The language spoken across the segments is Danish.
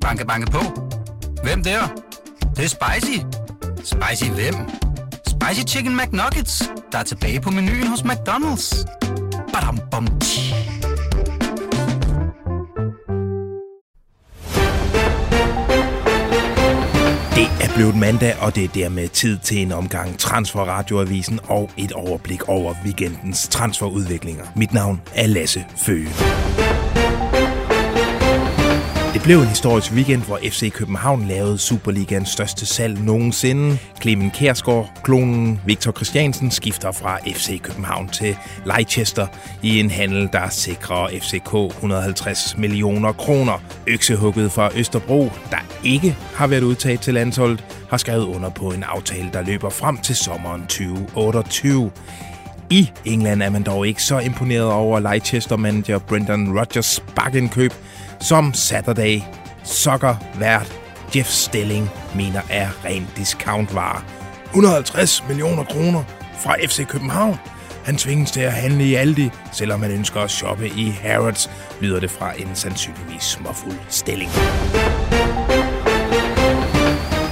Banke, banke på. Hvem der? Det, det er spicy. Spicy hvem? Spicy Chicken McNuggets, der er tilbage på menuen hos McDonald's. Badum, bom, tji. Det er blevet mandag, og det er dermed tid til en omgang Transfer Radioavisen og et overblik over weekendens transferudviklinger. Mit navn er Lasse Føge. Det blev en historisk weekend, hvor FC København lavede Superligans største salg nogensinde. Clemen Kærsgaard, klonen Victor Christiansen, skifter fra FC København til Leicester i en handel, der sikrer FCK 150 millioner kroner. Øksehugget fra Østerbro, der ikke har været udtaget til landsholdet, har skrevet under på en aftale, der løber frem til sommeren 2028. I England er man dog ikke så imponeret over Leicester-manager Brendan Rodgers bakkenkøb, som Saturday Soccer vært Jeff Stelling mener er ren discountvare. 150 millioner kroner fra FC København. Han tvinges til at handle i Aldi, selvom han ønsker at shoppe i Harrods, lyder det fra en sandsynligvis småfuld stilling.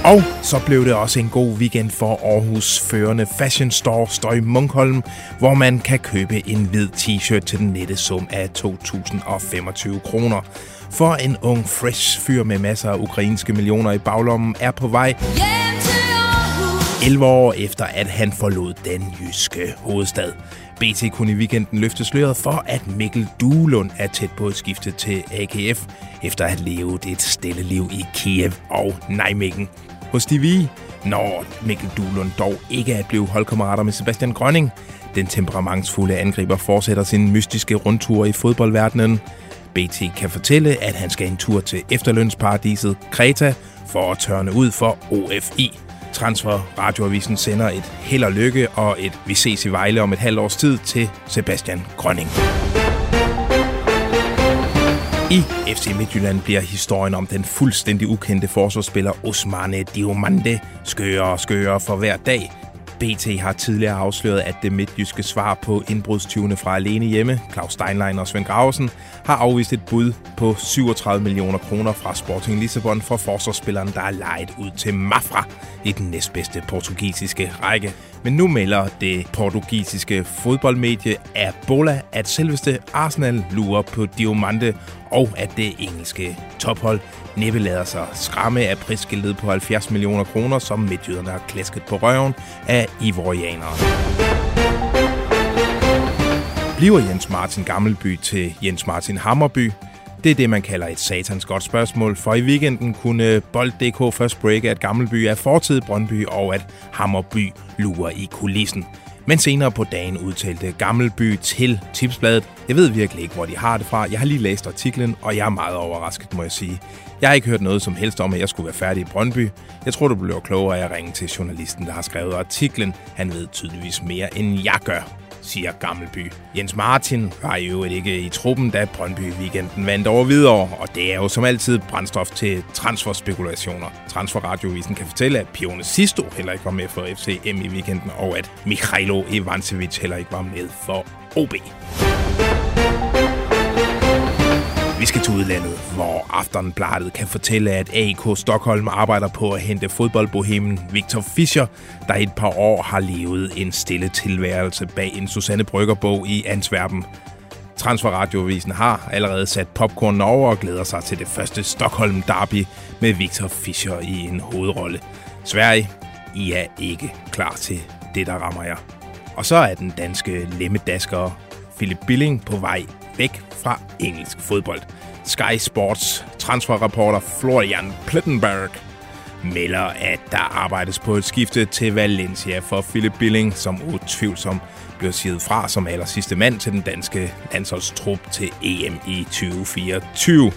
Og så blev det også en god weekend for Aarhus førende fashion store Støj Munkholm, hvor man kan købe en hvid t-shirt til den nette sum af 2.025 kroner. For en ung, fresh fyr med masser af ukrainske millioner i baglommen er på vej 11 år efter, at han forlod den jyske hovedstad. BT kunne i weekenden løfte sløret for, at Mikkel Duelund er tæt på at skifte til AKF, efter at have levet et stille liv i Kiev og Nijmegen. Hos de vi når Mikkel Duhlund dog ikke at blive holdkammerater med Sebastian Grønning. Den temperamentsfulde angriber fortsætter sin mystiske rundtur i fodboldverdenen. BT kan fortælle, at han skal en tur til efterlønsparadiset Kreta for at tørne ud for OFI. Transfer Radioavisen sender et held og lykke og et vi ses i Vejle om et halvt års tid til Sebastian Grønning. I FC Midtjylland bliver historien om den fuldstændig ukendte forsvarsspiller Osmane Diomande skøre og skøre for hver dag. BT har tidligere afsløret, at det midtjyske svar på indbrudstyvene fra Alene Hjemme, Claus Steinlein og Svend Grausen, har afvist et bud på 37 millioner kroner fra Sporting Lissabon for forsvarsspilleren, der er lejet ud til Mafra i den næstbedste portugisiske række. Men nu melder det portugisiske fodboldmedie Abola, at selveste Arsenal lurer på Diomante, og at det engelske tophold næppe lader sig skræmme af prisskiltet på 70 millioner kroner, som midtjyderne har klasket på røven af ivorianere. Bliver Jens Martin Gammelby til Jens Martin Hammerby? Det er det, man kalder et satans godt spørgsmål, for i weekenden kunne Bold.dk først breake, at Gammelby er fortid Brøndby, og at Hammerby lurer i kulissen. Men senere på dagen udtalte Gammelby til Tipsbladet, jeg ved virkelig ikke, hvor de har det fra. Jeg har lige læst artiklen, og jeg er meget overrasket, må jeg sige. Jeg har ikke hørt noget som helst om, at jeg skulle være færdig i Brøndby. Jeg tror, du bliver klogere af at ringe til journalisten, der har skrevet artiklen. Han ved tydeligvis mere, end jeg gør siger Gammelby. Jens Martin var jo ikke i truppen, da Brøndby weekenden vandt over videre, og det er jo som altid brændstof til transferspekulationer. Transferradiovisen kan fortælle, at Pione Sisto heller ikke var med for FCM i weekenden, og at Mikhailo Ivancevic heller ikke var med for OB skal til udlandet, hvor Aftenbladet kan fortælle, at AIK Stockholm arbejder på at hente fodboldbohemen Victor Fischer, der i et par år har levet en stille tilværelse bag en Susanne Brygger-bog i Antwerpen. Transferradioavisen har allerede sat popcorn over og glæder sig til det første Stockholm Derby med Victor Fischer i en hovedrolle. Sverige, I er ikke klar til det, der rammer jer. Og så er den danske lemmedasker Philip Billing på vej væk fra engelsk fodbold. Sky Sports transferreporter Florian Plettenberg melder, at der arbejdes på et skifte til Valencia for Philip Billing, som utvivlsomt bliver siget fra som aller sidste mand til den danske landsholdstrup til EM i 2024.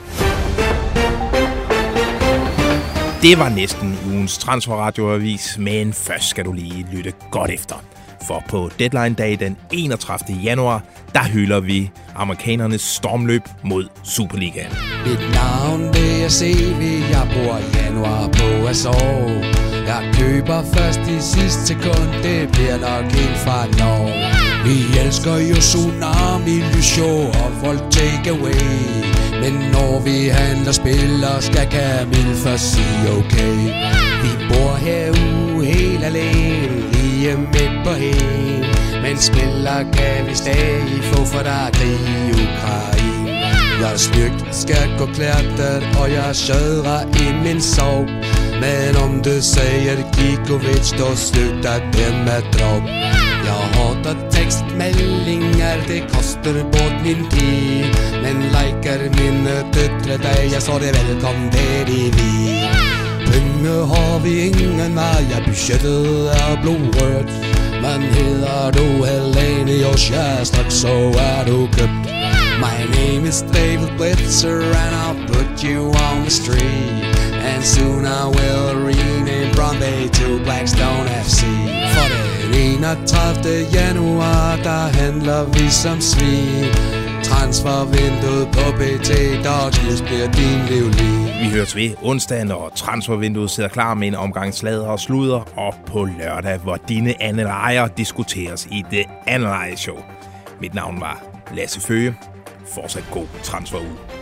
Det var næsten ugens transferradioavis, men først skal du lige lytte godt efter. For på deadline-dag den 31. januar, der hylder vi amerikanernes stormløb mod Superligaen. Mit navn det jeg CV, jeg bor i januar på at sove. Jeg køber først i sidste sekund, det bliver nok helt fra Norge. Vi elsker jo tsunami, lysshow og folk takeaway Men når vi handler spiller, skal Camille først sige okay. Vi bor herude helt alene, lige midt på hen Men spiller kan vi stadig få, for der er krig i Ukraine. Jeg er skal gå klært, og jeg sjødrer i min sov Men om du säger Kikovic, då slutar det med dropp Jag hatar textmeldingar, det kostar bort min tid. Men likar mine døtre jag sa det välkom til de vi. Penge har vi ingen vei, ja, budsjettet er blodrødt. Men hedder du Helene Joshua, straks så er du købt My name is David Blitzer and I'll put you on the street. And soon I will rename Brøndby to den 31. januar, der handler vi som svin Transfervinduet på BT, Dodgers bliver din livlig Vi høres ved onsdag, når transfervinduet sidder klar med en omgang slader og sluder, og på lørdag, hvor dine anelejer diskuteres i det analyse Show. Mit navn var Lasse Føge. Fortsat god transferuge.